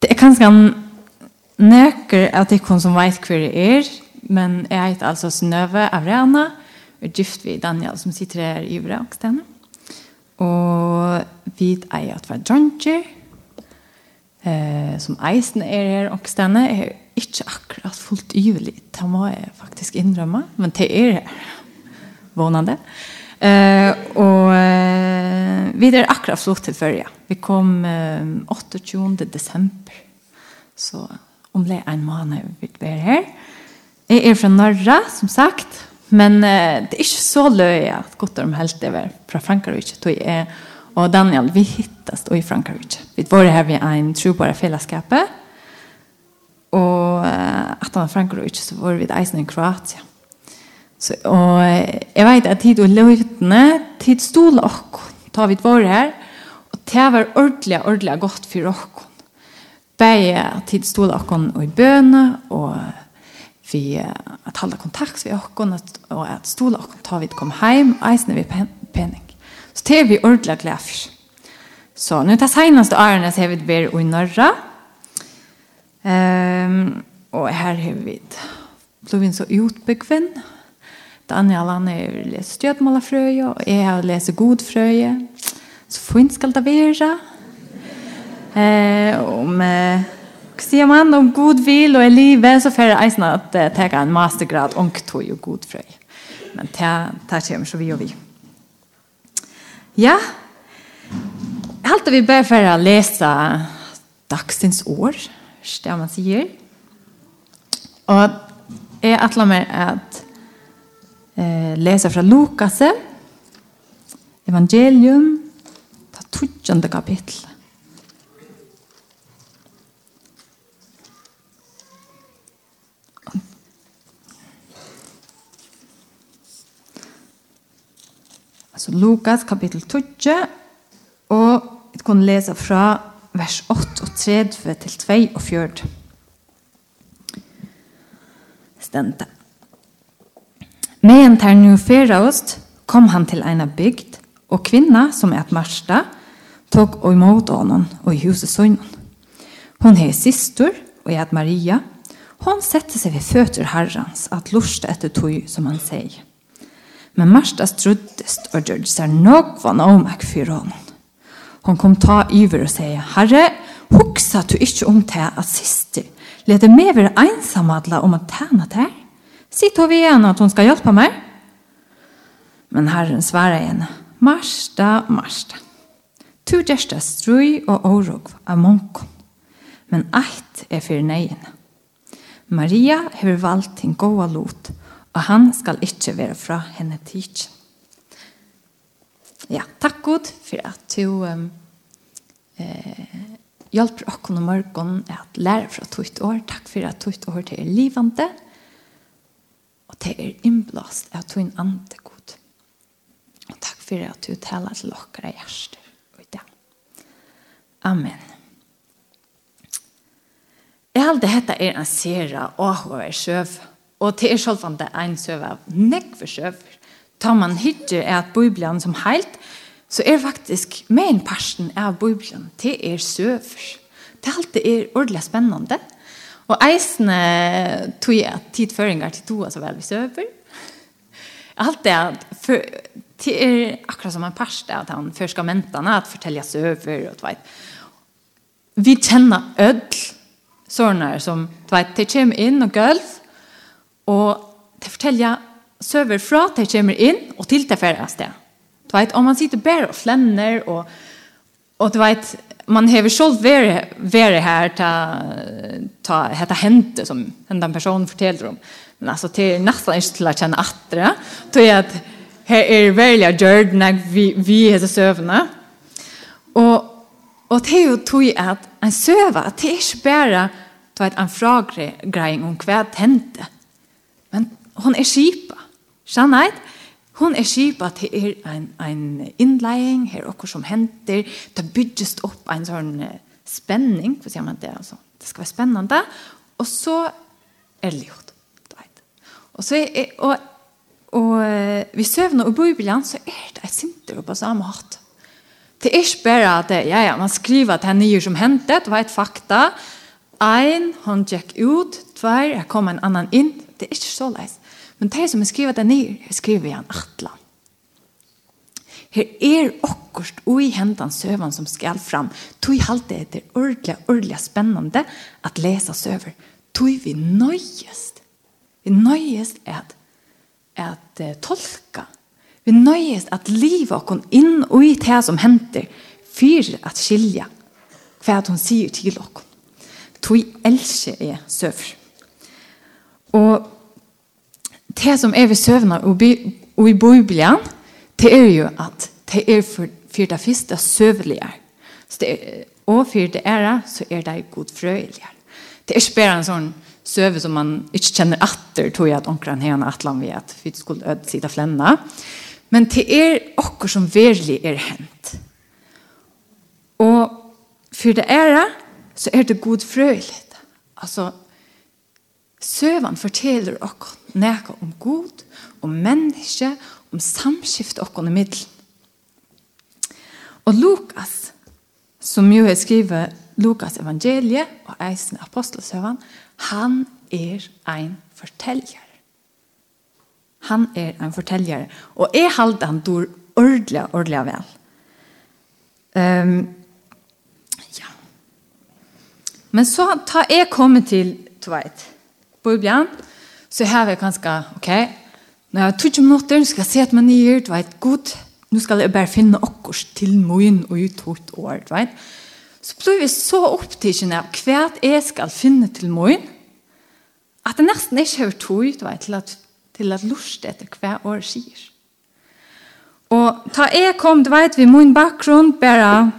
Det er kanskje nøkker at det kun som vet hva det er, men jeg heter altså Snøve Avrana, og gift vi Daniel som sitter her i Vraksten. Og vi er at vi er dronjer, eh, som eisen er her og stedene, er ikke akkurat fullt yvelig. Det må jeg faktisk innrømme, men det er her. vånende. Eh och vi er akkurat flott till förra. Vi kom eh, 28 december. Så om det en måned vi är här. Jeg er fra norra som sagt, men eh, det är ikke så løy at godt om helt över fra Frankrike. Då är och Daniel vi hittast i Frankrike. Vi var här vid en trobara fällskape. Och at han Frankrike så var vi i Eisen i Kroatien Så, og jeg vet at tid og løytene, tid stod og ta vi våre her, og det var ordentlig, ordentlig godt for dere. Begge tid stod og i bøne, og vi at halda kontakt vi okkon at, og at stola okkon. Ta vid kom hjem, eisne vi pen, penning. Så det er vi ordentlig glad for. så nå tar seneste årene så har vi vært i norra. Um, og her har vi blivit så utbyggvinn Daniel han har läst stödmålarfröje og jeg har läst godfröje. Så fint skal det være. Eh, om, eh, sier man om god vil og i livet, så får jeg eisen at uh, jeg en mastergrad om tog og god frøy. Men det kommer så vi og vi. Ja, jeg halte vi bare for å lese dagsens år, det man sier. Og jeg atler meg at eh, lese fra Lukas evangelium ta tutsjande kapittel Så Lukas kapittel 2 og jeg kan lese fra vers 8 og 30 til 2 og 4 stendte Men tar nu feraost kom han til eina bygd og kvinna som er att marsta tok og imot honom og i huset søgnen. Hon er syster og er att Maria. Hon sette seg ved føtter herrans at lusta etter tog som han sier. Men Marsta struttest och gjorde sig någon omäck for honom. Hon kom ta iver og sier, Herre, huxa du ikke om det at siste Lät mig være ensamadla om att tjäna det. Sitt hon vi igjen att hon ska hjälpa mig. Men Herren svarer henne, Marsta, Marsta, tu gjersta strui og orog av munkon, men eit er for neien. Maria har valgt til goa lot, og han skal ikke være fra henne tidsen. Ja, takk god for at du um, eh, hjelper oss om morgen at lære fra tøyt år. Takk for at tøyt år til er livende. Takk det er innblåst av tog en ande god. Og takk for at du taler til dere hjerter. Amen. Jeg det dette er en serie hva er søv, og det er selvfant det en søv av nekve søv. Tar man hitje er at Bibelen som heilt, så er faktisk med en parsten av Bibelen, til er søv. Det er alltid er ordentlig spennende, og Og eisene tog jeg tidføringer til to, så vel vi søper. Alt det at for, til, er akkurat som en parst at han først skal mentene, at fortelle søper, og du vet. Vi kjenner ødel, sånne som, du vet, de kommer inn og gulv, og de forteller søver fra de kommer inn, og til de færre sted. Du vet, om man sitter bare og flenner, og, og du vet, man har ju själv varit her här ta ta heta hände som hända en person fortäller om. Men altså, det er nesten ikke til å kjenne atre. det er at her er veldig jord när vi vi är søvende. Og, og det er jo tog at en søve, det er ikke bare då att en fråga grej om hva hente. Men hon er skipa. Skjønner jeg? Hon er skipa til er ein, ein innleiing, her okkur som henter, det bygges opp en sånn spenning, for sier man det, altså. Det skal være spennende, og så er det gjort. Og, så er, og, og vi søvner og bibelen, så er det et sinter på samme hatt. Det er ikke bare at ja, ja, man skriver at det er nye som hentet, det var et fakta. Ein, hon gikk ut, tvær, jeg kom en annan inn. Det er ikke så leis. Men det som er skrivet der jeg skriver igjen atlan. Her er okkurst ui hendan søvan som skal fram. Tui halte etter ordelig, ordelig spennende at lesa søver. Tui vi nøyest. Vi nøyest at, at uh, tolka. Vi nøyest at liva okkon inn ui det som henter fyrir at skilja hva hun sier til okkon. Tui elsker er søver. Og det som er ved søvna og, i Bibelen, det er jo at det er for, for det første søvnlige. Så det er, og for det er så er det godfrøyelige. Det er ikke bare en sånn søve som man ikke kjenner atter, tror jeg at omkring henne atlan vi at vi skulle øde sida flenna. Men det er okkur som virkelig er hent. Og for det er så er det godfrøyelige. Altså, søvan forteller okkur Nekka om god, om menneske, om samskift og i middel. Og Lukas, som jo er skrivet Lukas evangeliet og eisen apostelsøvan, han er ein forteljer. Han er ein forteljer. Og jeg halte han dår ordelig, ordelig vel. Um, ja. Men så ta jeg kommet til, du vet, Bibelen, Så har är ganska, ok, okay, jeg har tog minutter, ska jeg se at man är, du vet, god, nu skal jeg bare finna okkurs til moin og ut hot år, du vet. Så blir vi så opptidsen av hva jeg skal finne til moin, at det nesten ikke har tog, du vet, til at, til at lust etter hva år sier. Og ta jeg kom, du vet, vi min bakgrunn, bare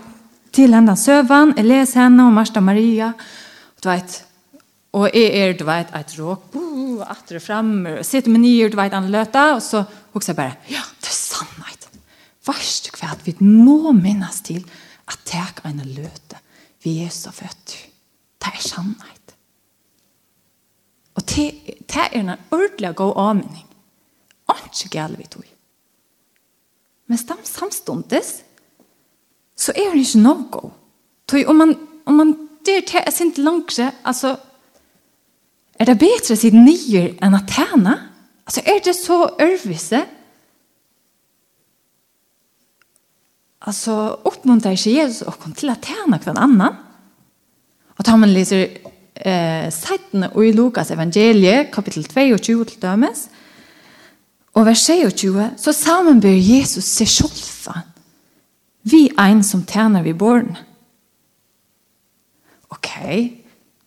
til henne søvann, jeg leser henne og Marsta Maria, du vet, Og jeg er, du vet, et råk, bo, atre fremme, og sitter med nye, du vet, han løta, og så husker jeg bare, ja, det er sannhet. Varst du hva vi må minnes til at tek en løte vi er så født. Det er sannhet. Og det, det er en ordentlig god avmenning. Ikke gale vi tog. Men samståndes, så er det ikke noe god. Om man, om man det er til, jeg synes altså, Er det bättre att sitta nyer än att tjäna? Alltså är det så ørvise? Alltså oppmuntrer ikke Jesus och komme till å tjene kvann annan. Og tar man läser eh, sajten och i Lukas evangelie kapitel 22 til dømes, og och vers 20 så sammenbyr Jesus sig själva vi ein som tjener vi born. Okej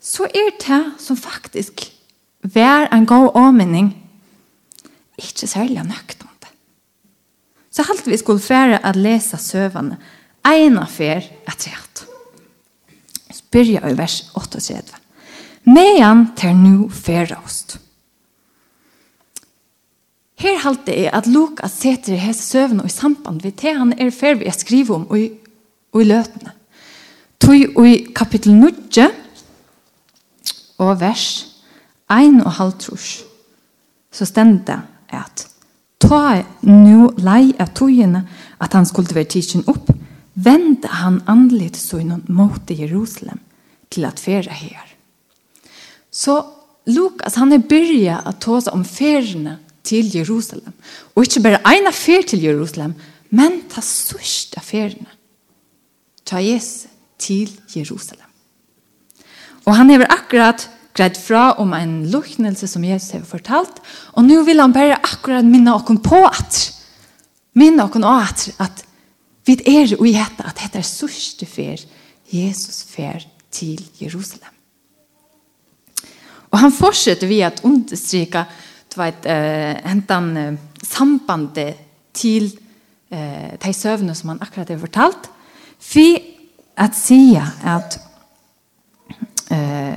så er det som faktisk vær en god åmenning ikke særlig nøktant. Så halte vi skulle fære at lese søvane en fer at treat. Spyrja i vers 38. Mejan ter nu færast. Her halte jeg at Lukas setter hese søvne i samband ved det han er fer vi skriver om i, i løtene. Tøy i kapittel 9 og vers 1 og halvtrus, så stendte at ta nu lei av togene at han skulle være tidsen opp, vende han andelig så innan mot Jerusalem til at fere her. Så Lukas, han er byrja at ta seg om færene til Jerusalem. Og ikke bare ene fer til Jerusalem, men ta sørste færene. Ta Jesus til Jerusalem. Og han hever akkurat greit fra om en luknelse som Jesus har fortalt, og nu vil han bare akkurat minne okken på at, minne okken at, at vi er og i at dette er sørste fer, Jesus fer til Jerusalem. Og han fortsetter vi at understryka, du vet, uh, hentan uh, sambandet til uh, de søvnene som han akkurat har fortalt, for at sier at eh,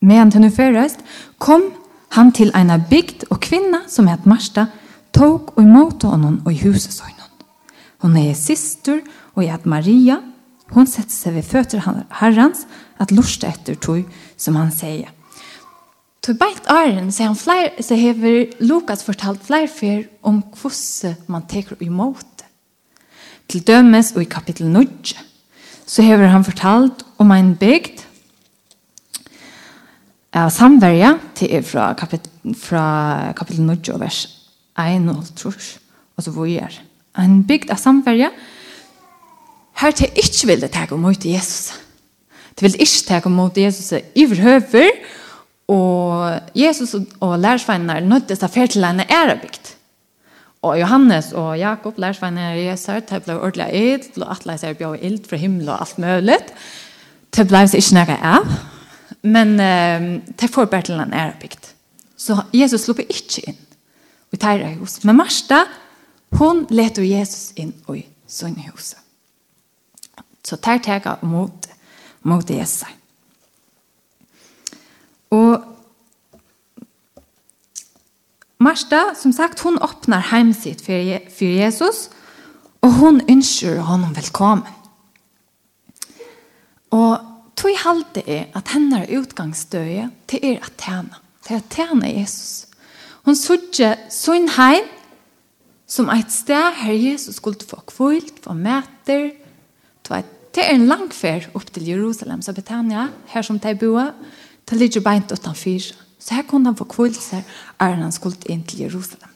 medan han nu förrest, kom han till en bygd och kvinna som hette Marsta tog och emot honom och i huset sa honom. Hon är syster och är Maria. Hon sätter sig vid fötter herrans att lusta efter tog som han säger. Til bänt åren så, han fler, så har Lukas fortalt flere fer om hvordan man teker imot det. Til dømes og i kapittel 9 så hever han fortalt om en bygd av samverja til er fra kapitel, fra kapitel 9 og vers 1 og trus og så hvor er en bygd av samverja her til ikke vil det tege mot Jesus det vil ikke tege mot Jesus i høver og Jesus og lærersveinene er nødt til å fære til en ærebygd Og Johannes og Jakob, lærersveinene i Jesu, de ble ordentlig ild, og atleis er bjør ild fra himmel og alt mulig. Det ble ikke noe av, Men eh, det får bare til en ærebygd. Så Jesus slipper ikke inn i teire hus. Men Marsta, hun leter Jesus inn i sønne huset. Så tar tega mot, mot Jesus. Og Marsta, som sagt, hon åpner hem sitt för, Jesus og hon ønsker honom velkommen. Og halte er at hennar utgangsdøye til er at tjene. Til at tjene Jesus. Hon sørger sånn heim som et sted her Jesus skulle få kvilt, få mæter. Det er en langfer opp til Jerusalem, så Betania, her som de bor, det ligger beint utan fyr. Så her kunne han få kvilt seg, er han skulle inn til Jerusalem.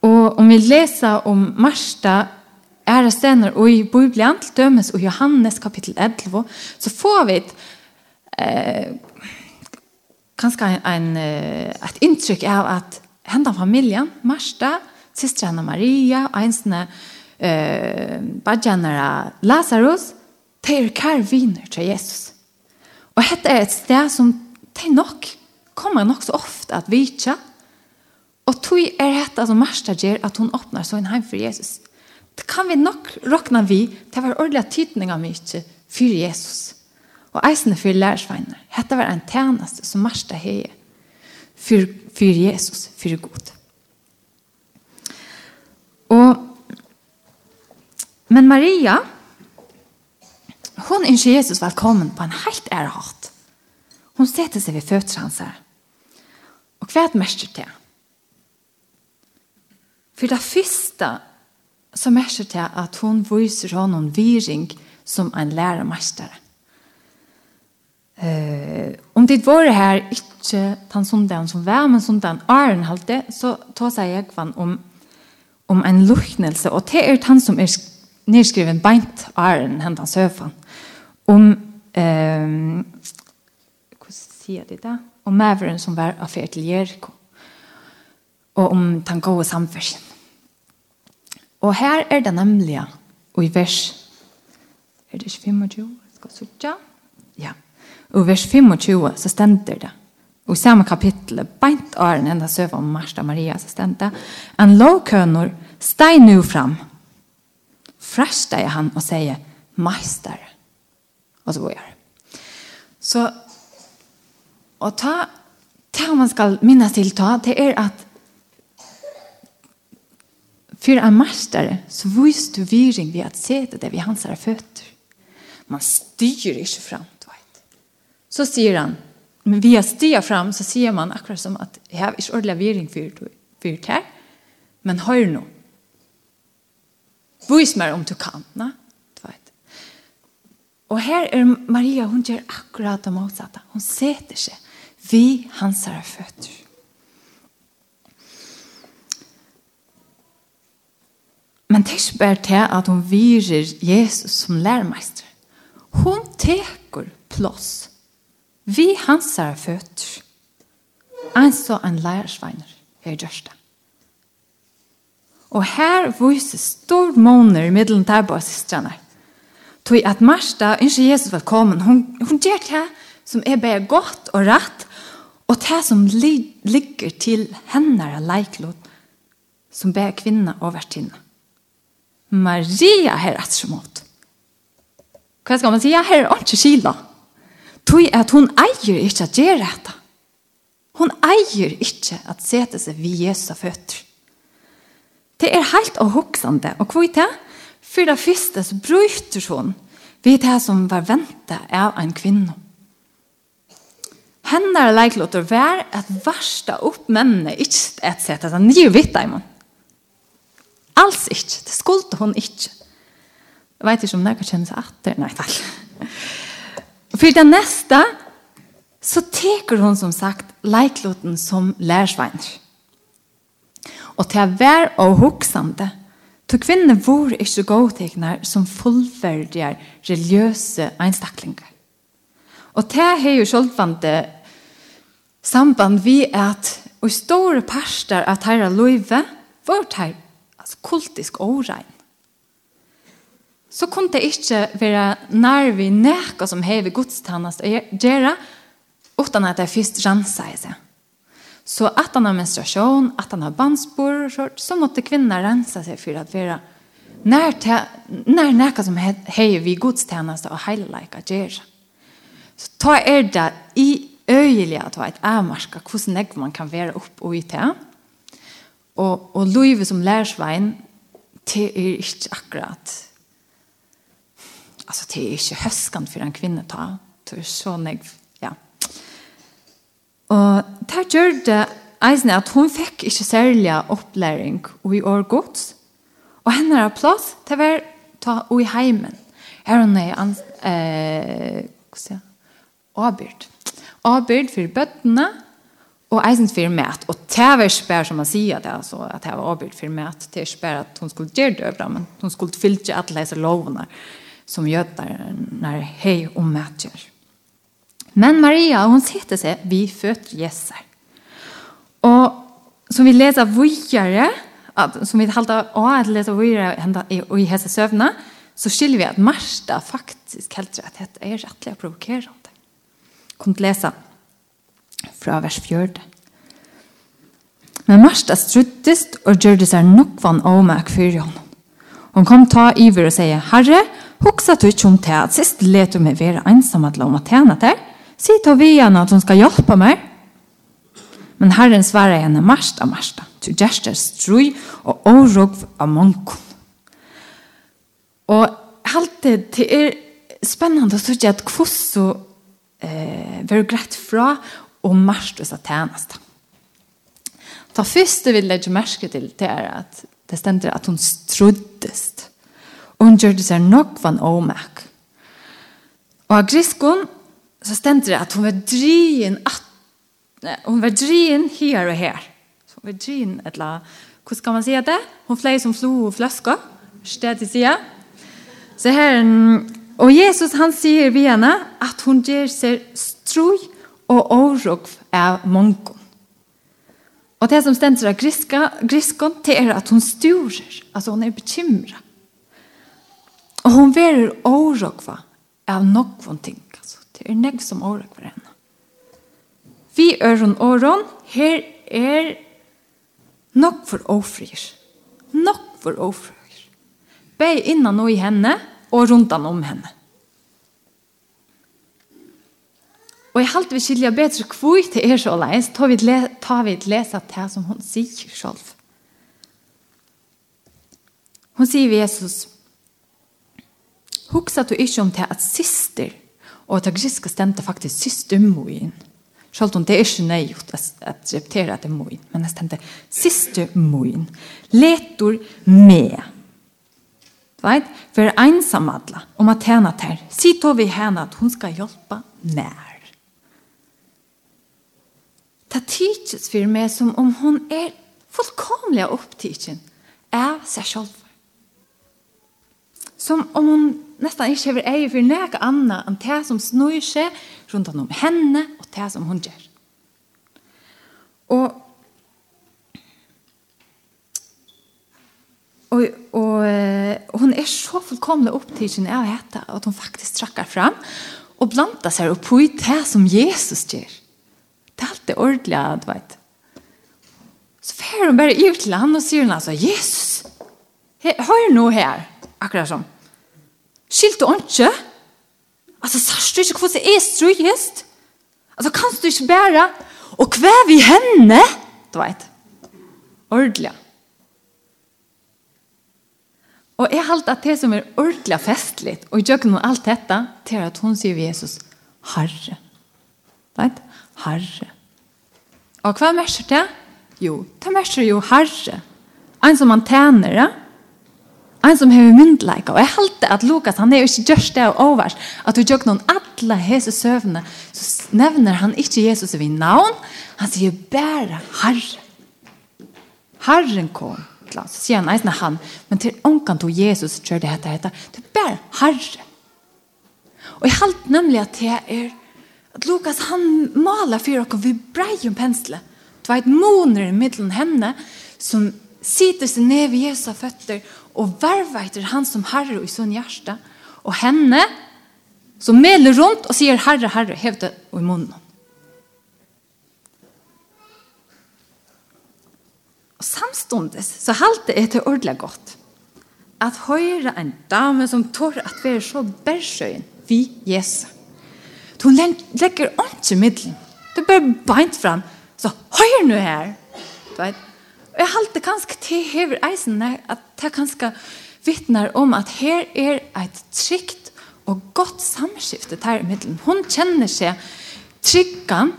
Og om vi leser om Marsta, er det stener, og i Bibelen til dömes og Johannes kapitel 11 så får vi et, eh, kanskje en, en, et inntrykk av att hända familjen, Marsta, systrene Maria og ensene eh, badjanare Lazarus de är karviner till Jesus. Och detta är ett sted som de nok kommer nok så ofta att ikke, Och tog är detta som Marsta ger att hon öppnar så en hem för Jesus. Det kan vi nok råkne vi, til å være ordentlig tydning av mye for Jesus. Og eisene for lærersveiner, dette var en tjeneste som Marsta heie for, for Jesus, for god. Og, men Maria, hun ønsker Jesus velkommen på en helt ære hatt. Hon sätter sig vid føtter hans her. Och hva er det? För det första så märker det att hon visar honom viring som en lärarmästare. Eh, om det var her ikke den sondagen som var men sondagen er en halte så tar seg jeg kvann om om en luknelse. Og det er han som er nedskriven beint er en han söfan. Om ehm hur de det där? Om Maveren som var affär til Jericho. Og om den gode samfärsen. Og her er det nemlig, og i vers, er det ikke 25, skal sitte? Ja. Og i vers 25 så stender det, og i samme kapittel, beint åren enda søv om Marsta Maria, så stender det, en lovkønner, steg nu fram, frashta jeg han och säger Meister, Och så går jeg. Så og ta ta man skal minnas til ta det är att För en mästare så visst du viring vid att se det där vid hans fötter. Man styr inte fram. Vet. Så säger han, men via styr fram så ser man akkurat som att jag har inte ordentlig viring för det här. Men hör nu. Vis mig om du kan. Na? Og her er Maria, hun gjør akkurat det motsatte. Hun setter seg vid hans føtter. Men det er ikke bare til at hun virer Jesus som lærmeister. Hun teker plass. vi hans er føtter. En så en lærersveiner er gjørste. Og her viser stor måneder i middelen der på systrene. Tog at Marsta, ikke Jesus velkommen, hun, hun gjør det som er bare godt og rett, og det som ligger til henne er leiklod, som ber kvinner over tinnet. Maria her atsemot. Hva skal man si? Ja, her er ikke skila. Tog at hun eier ikke at gjøre dette. Hun eier ikke at sete seg ved Jesu føtter. Det er helt avhoksende. Og hva er det? For det første så bryter hun ved det som var ventet av en kvinne. Henne er leiklåter vær at verste opp mennene ikke et sete seg nye vitt, Eimond. Alls ikke. Det skulle hun ikke. Jeg vet ikke om det kan seg atter. Nei, takk. For det neste, så teker hun som sagt leikloten som lærsveiner. Og til å være og hoksende, to kvinner var ikke godtekner som fullverdige religiøse einstaklinger. Og det har jo selvvante samband vi at og store parster av teira løyve var teir kultisk årein. Så kunne det ikke være nær vi nærke som hever godstannast og gjøre, utan at det først ransa i seg. Så at han har menstruasjon, at han har bandspor, så, så måtte kvinner rensa seg for at være nær, nær nærke som hever vi godstannast og heileika gjøre. Så ta er det i øyelig at det er et avmarska hvordan man kan være opp og i det. Og, og Louise som lærersvein, det er ikke akkurat altså det er ikke høskan for en kvinne ta. Det er så negv, ja. Og det gjør det eisne at hun fikk ikke særlig opplæring og i år gods. Og henne har plass til å være ta og i heimen. Her hun er eh, hva sier jeg? Abyrd. Abyrd for bøttene Og eisen for mat, og det och ikke bare som man säger det altså, att det var avbud för mät till spär att hon skulle ge det över men hon skulle fylle alle disse lovorna som götar när hej mat mätjer. Men Maria hon sitter sig vid fötter Jesu. Och som vi läser vidare att som vi halte av att lese vidare hända i hese sövna så skiljer vi marsta Marta faktiskt kallt att det är rättliga provokerande. Kom läsa. läsa fra vers 4. Men Marsta struttist og gjør det seg nokvann avmæk for henne. Hon kom ta iver og sier, Herre, hoksa du ikke om til at sist let du meg være ensam at la om å tjene til? Si til vi henne at hun skal hjelpe meg. Men Herren svarer henne, Marsta, Marsta, du gjør det strøy og årog av manken. Og alt det er spennende å se at hvordan eh, være greit fra og marstus av tjeneste. Det første vi legger merke til, det er at det stender at hun struddest. Og hun gjør det seg nok van åmek. Og av griskon så stender det at hun var drien at Hon var drien her og her. Så hon var drien et la... Hvordan skal man si det? Hon flei som flo og fløska. til sida. Så her... Og Jesus han sier vi henne at hun gjør seg strøy og årog av mongon. Og det som stender av griska, griskon, det er at hun styrer, altså hun er bekymra. Og hun verer årogva av nokvån ting, altså. Det er negv som årogva henne. Vi øron åron, her er nok for ofrir. Nok for ofrir. Be innan og i henne, og rundan om henne. Og jeg halte vi skilja bedre hvor til er så leis, tar vi et lesa det som hun sier selv. Hun sier ved Jesus, Hugsa du ikke om det at syster, og at griska stemte faktisk syster moin. Selv om det er ikke nøyot at repetera det moin, men det stemte syster moin. Letor med. Veit, For ensamadla, om at henne ter. Si to vi henne at hun skal hjelpe mer. Det tidses for meg som om hun er fullkomlig opptidsen av seg selv. Som om hun nesten ikke vil ei for noe annet enn det som snur seg rundt om henne og det som hun gjør. Og Og, og, og hun er så fullkomlig opptidsen av dette at hun faktisk trakker fram og blantar seg opp i det som Jesus gjør. Det er alltid ordentlig, du vet. Så fer hun bare ut til han og sier hun altså, Jesus, hør nå her, akkurat som. Skilt du ikke? Altså, sørst du ikke hvordan er strøyest? Altså, kan du ikke bære? Og kvev i henne? Du vet. Ordelig. Og jeg halte at det som er ordentlig festligt, og jeg gjør ikke noe alt dette, til at hun sier Jesus, Herre. Du vet. Herre. Og hva merker det? Jo, det merker jo Herre. En som han tjener, ja? En som har myndleik. Og jeg halte at Lukas, han er jo ikke gjørst det og overst, at du gjør noen alle hese søvnene, så nevner han ikke Jesus ved navn. Han sier bare Herre. Herren kom Så sier han eisne han. Men til ånkan tog Jesus gjør det etter etter, Det er bare Herre. Og jeg halte nemlig at det er At Lukas han maler for dere vi brei om pensle. Det var et måneder i middelen henne som sitter seg ned ved Jesu føtter og verver etter han som herre i sin hjerte. Og henne som meler rundt og sier herre, herre, hevde og i munnen. Og samståndes så halte jeg til ordentlig godt at høyre en dame som tår at være så bærsøyen vi Jesus. Du legger ikke middelen. Du bare beint fram. Så høyre nå her. Du vet. Og jeg halte kanskje til hever eisen at det kanskje vittnar om at her er et trygt og godt samskifte der i middelen. Hun kjenner seg tryggan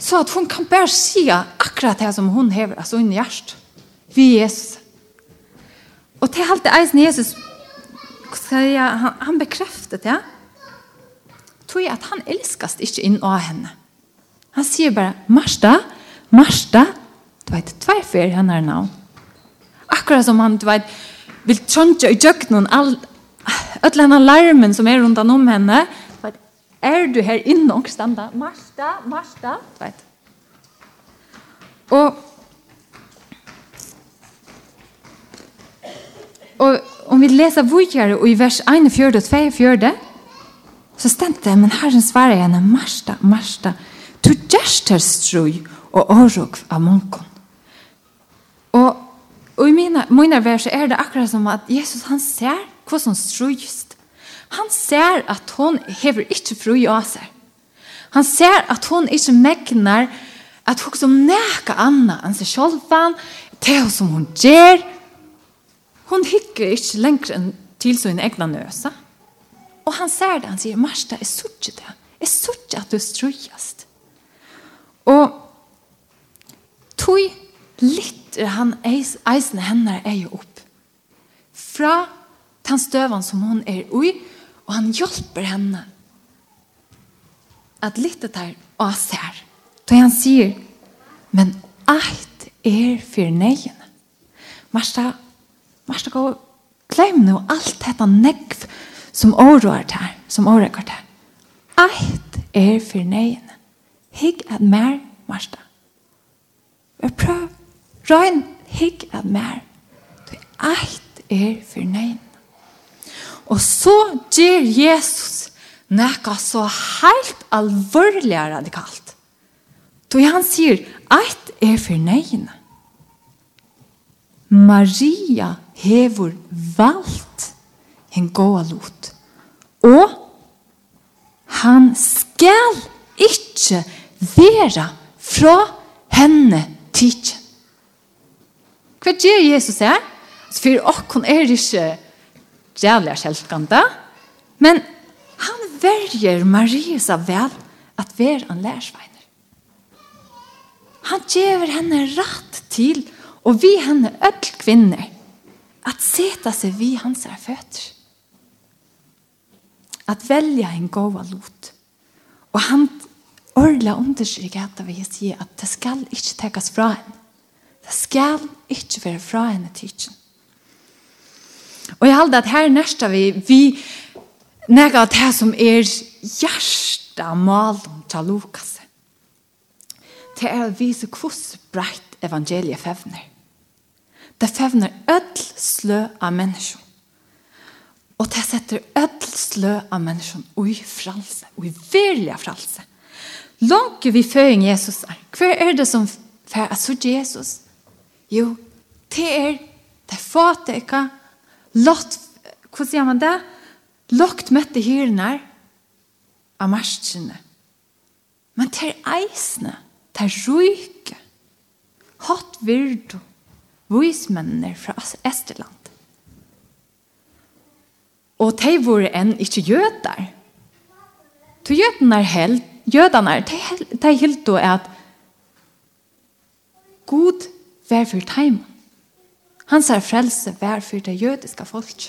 så at hun kan bare si akkurat det som hun hever, altså hun hjertet. Vi Jesus. Og til halte eisen Jesus, han, han bekreftet det. Ja? tog at han elskast ikke inn av henne. Han sier bare, Marsta, Marsta, du vet, tverfer henne er navn. Akkurat som han, du vet, vil tjontja i djøkkenen, all, öll henne larmen som er rundt om henne, du vet, er du her inne og standa, Marsta, Marsta, du vet. Og, og om vi leser vokjere i vers 41 og 42, Så stendte det, men Herren svarer henne, Marsta, Marsta, du gjerster strøy og årok av munkon. Og, og i mine, mine vers er det akkurat som at Jesus, han ser hva som strøyst. Han ser at hon hever ikke fru av seg. Han ser at hon ikke megnar at hon som neka anna enn seg sjolvan, det som hon gjør. Hon hikker ikke lenger enn til sin egna nøsa. Og han ser det, han sier, Marsta, jeg sier ikke det. Jeg sier ikke at du strøyest. Og tog lytter han eis, eisen henne er jo opp. Fra den støven som hun er ui, og han hjelper henne at lytte der og ser. Da han sier, men alt er for nøyene. Marsta, Marsta, gå, glem nå alt dette negv, som oroar der, som oroar der. Eit er for nøyene. Higg at mer, Marsta. Jeg prøv. Røyn, hikk at mer. Du, eit er for nøyene. Og så gjør Jesus nekka så helt alvorlig radikalt. Du han sier, eit er for nøyene. Maria hevur valgt en gåa lot. Og han skal ikkje vera fra henne tidsen. Hva gjør Jesus her? For åkken er ikke jævlig kjelkende, men han verger Marie så vel at være en lærsveiner. Han gjør henne rett til, og vi henne ødel kvinner, at seta seg vi hans er føtter at velja en gåva lot. Og han orla understryker att vi säger at det skal ikke tekas fra henne. Det skal ikke være fra henne tidsen. Og jeg halde at her nærsta vi, vi nega at det som er hjärsta malen til Lukas. Det er å vise hvordan breit evangeliet fevner. Det fevner ødel slø av mennesker. Og det setter ødel slø av mennesken i fralse, og i virlige fralse. Langt vi føring Jesus er. Hva er det som fer at så Jesus? Jo, det er det fatet ikke. Lott, hva sier man det? Lagt møtte hyrene av marskene. Men det er eisene, det er ryke. Hatt virdo, vismennene fra Esterland. Og de var enn ikke jøder. Så jødene held, jødene, de, er helt då at God vær for dem. Han sier frelse vær for det jødiske folk.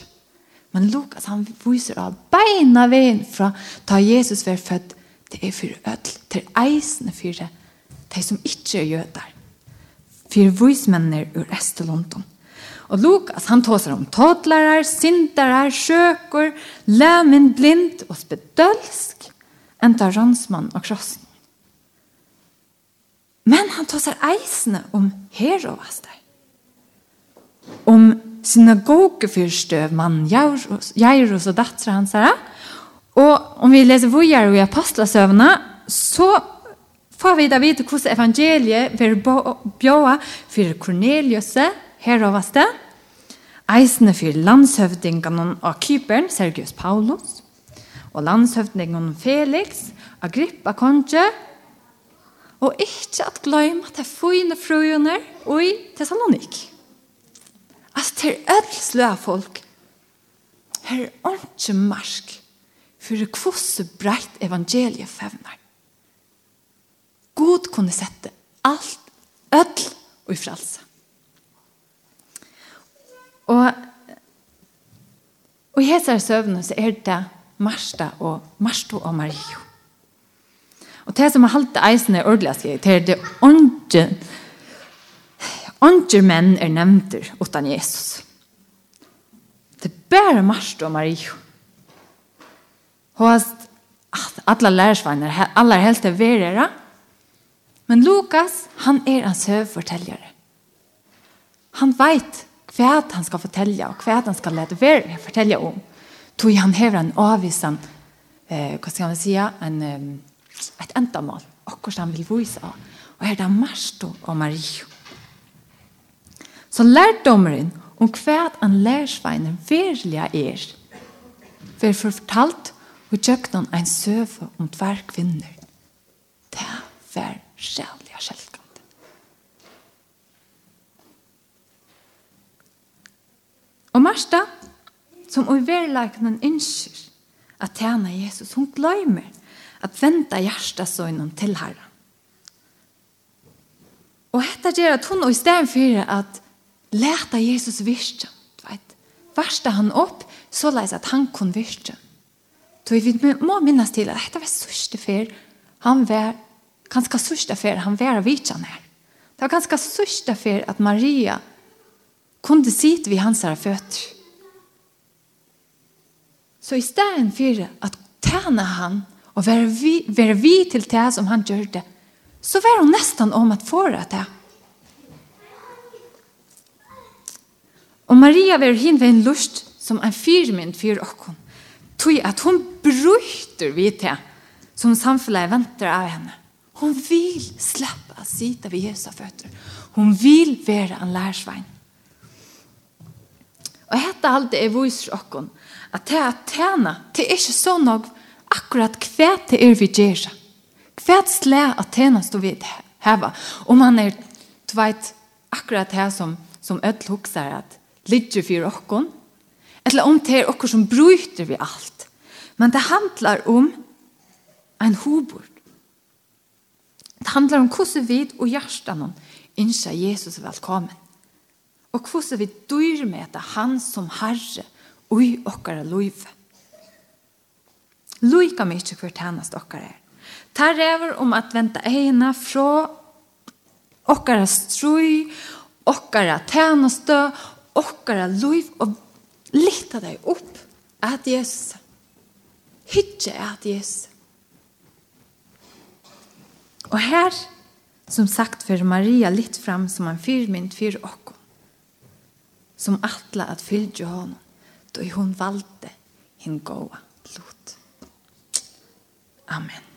Men Lukas han viser av beina veien fra da Jesus var født det er for ødel, til eisene for det, de som ikke er jøder. For vismennene ur Estelondon. Og Lukas, han tåser om tådlarar, syndarar, sjøkur, læmin blind og spedølsk, enda ransmann og krossen. Men han tåser eisene om herovaster. Om synagogefyrstøv mann Jairus, Jairus og dattera hans her. Og om vi leser vujar i apostlasøvna, så får vi da vite hvordan evangeliet vil bjåa for Corneliuset, herovaste, eisene for landshøvdingene av Kypern, Sergius Paulus, og landshøvdingen Felix, Agrippa Konje, og ikke at gløyma til fine frøyene og i Thessalonik. Altså til ødelsle av folk, her er ikke marsk for kvosse breit evangeliet fevner. God kunne sette alt, ødel og i frelse. Og Og i hesar søvnene så er det Marsta og Marsto og Mario. Og det som har halte eisen er ordelig skrevet, det er det åndje åndje menn er nevnter utan Jesus. Det er bare Marsto og Mario. Og at alle lærersvanner, alle er helt verere, men Lukas, han er en søvforteljere. Han vet hva han skal fortelle, og hva han skal lete være fortelle om. Tog han hever en avvisen, eh, hva skal man si, en, et endamål, akkurat han vil vise av. Og her er det Marsto og Mario. Så lærdommeren om hva han lærsveinen virkelig er, for fortalt og gjøkken en søve om tver kvinner. Det var sjævlig og sjævlig. Og Marsta, som i verleiknen innskir at tjene Jesus, hun glemmer at venda hjertasøgnen til herra. Og dette gjør at hun i stedet for at leta Jesus virke, varsta han opp, så leis at han kunne virke. Så vi må minnes til at dette var sørste fer, han var ganske sørste fer, han var vidtjen her. Det var ganske sørste fer at Maria kunde sitte vid hans fötter. Så i stedet för att tjäna han och vara vi, vara vi till det som han gjorde så var hon nästan om att få det. Och Maria var hin en lust som en fyrmynd för oss. Tog att hon bryter vid det som samfunnet väntar av henne. Hon vill släppa sitta vid Jesu fötter. Hon vill vara en lärsvagn. Og hetta alt er viser okkon at det at tjena, det er ikke så nok akkurat hva det er vi gjør. Hva slæ at tjena stå vi heva. Og man er tveit akkurat her som, som ødel huksar at ligger for okkon, eller om det er okkon som bryter vi alt. Men det handlar om en hobord. Det handlar om hvordan vi og hjertan innskjer Jesus velkommen og hvordan vi dyr med han som herre ui okkara loive. Loika ikke hver tjenest okkara er. Ta rever om at venta eina fra okkara strui, okkara tjeneste, okkara løyv, og litta deg opp at Jesus. Hytje at Jesus. Og her, som sagt, for Maria litt fram som en fyrmynd for okkara som atla at fylgje honom, då hon valde hin goa lot. Amen.